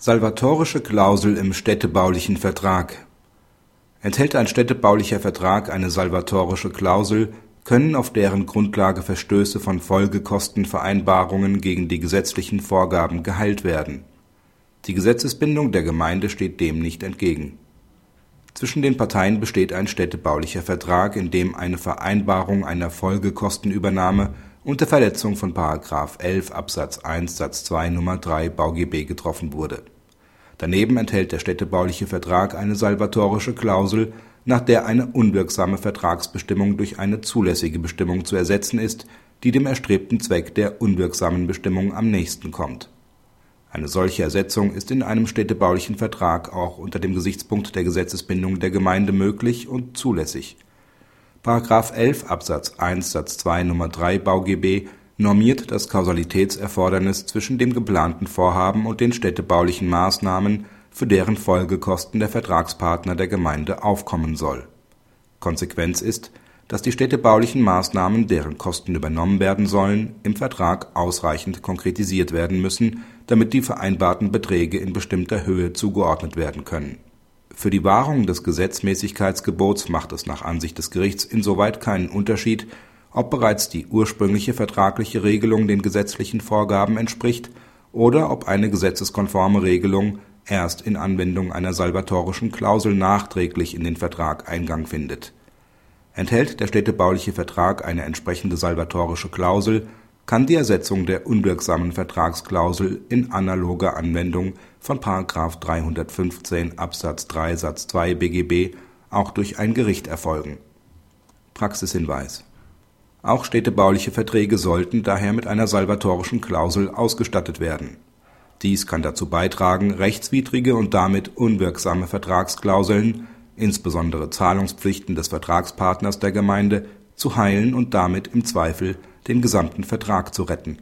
Salvatorische Klausel im städtebaulichen Vertrag Enthält ein städtebaulicher Vertrag eine salvatorische Klausel, können auf deren Grundlage Verstöße von Folgekostenvereinbarungen gegen die gesetzlichen Vorgaben geheilt werden. Die Gesetzesbindung der Gemeinde steht dem nicht entgegen. Zwischen den Parteien besteht ein städtebaulicher Vertrag, in dem eine Vereinbarung einer Folgekostenübernahme unter Verletzung von § 11 Absatz 1 Satz 2 Nr. 3 BauGB getroffen wurde. Daneben enthält der städtebauliche Vertrag eine salvatorische Klausel, nach der eine unwirksame Vertragsbestimmung durch eine zulässige Bestimmung zu ersetzen ist, die dem erstrebten Zweck der unwirksamen Bestimmung am nächsten kommt. Eine solche Ersetzung ist in einem städtebaulichen Vertrag auch unter dem Gesichtspunkt der Gesetzesbindung der Gemeinde möglich und zulässig. § 11 Absatz 1 Satz 2 Nr. 3 BauGB normiert das Kausalitätserfordernis zwischen dem geplanten Vorhaben und den städtebaulichen Maßnahmen, für deren Folgekosten der Vertragspartner der Gemeinde aufkommen soll. Konsequenz ist, dass die städtebaulichen Maßnahmen, deren Kosten übernommen werden sollen, im Vertrag ausreichend konkretisiert werden müssen, damit die vereinbarten Beträge in bestimmter Höhe zugeordnet werden können. Für die Wahrung des Gesetzmäßigkeitsgebots macht es nach Ansicht des Gerichts insoweit keinen Unterschied, ob bereits die ursprüngliche vertragliche Regelung den gesetzlichen Vorgaben entspricht oder ob eine gesetzeskonforme Regelung erst in Anwendung einer salvatorischen Klausel nachträglich in den Vertrag Eingang findet. Enthält der städtebauliche Vertrag eine entsprechende salvatorische Klausel, kann die Ersetzung der unwirksamen Vertragsklausel in analoger Anwendung von § 315 Absatz 3 Satz 2 BGB auch durch ein Gericht erfolgen. Praxishinweis auch städtebauliche Verträge sollten daher mit einer salvatorischen Klausel ausgestattet werden. Dies kann dazu beitragen, rechtswidrige und damit unwirksame Vertragsklauseln, insbesondere Zahlungspflichten des Vertragspartners der Gemeinde, zu heilen und damit im Zweifel den gesamten Vertrag zu retten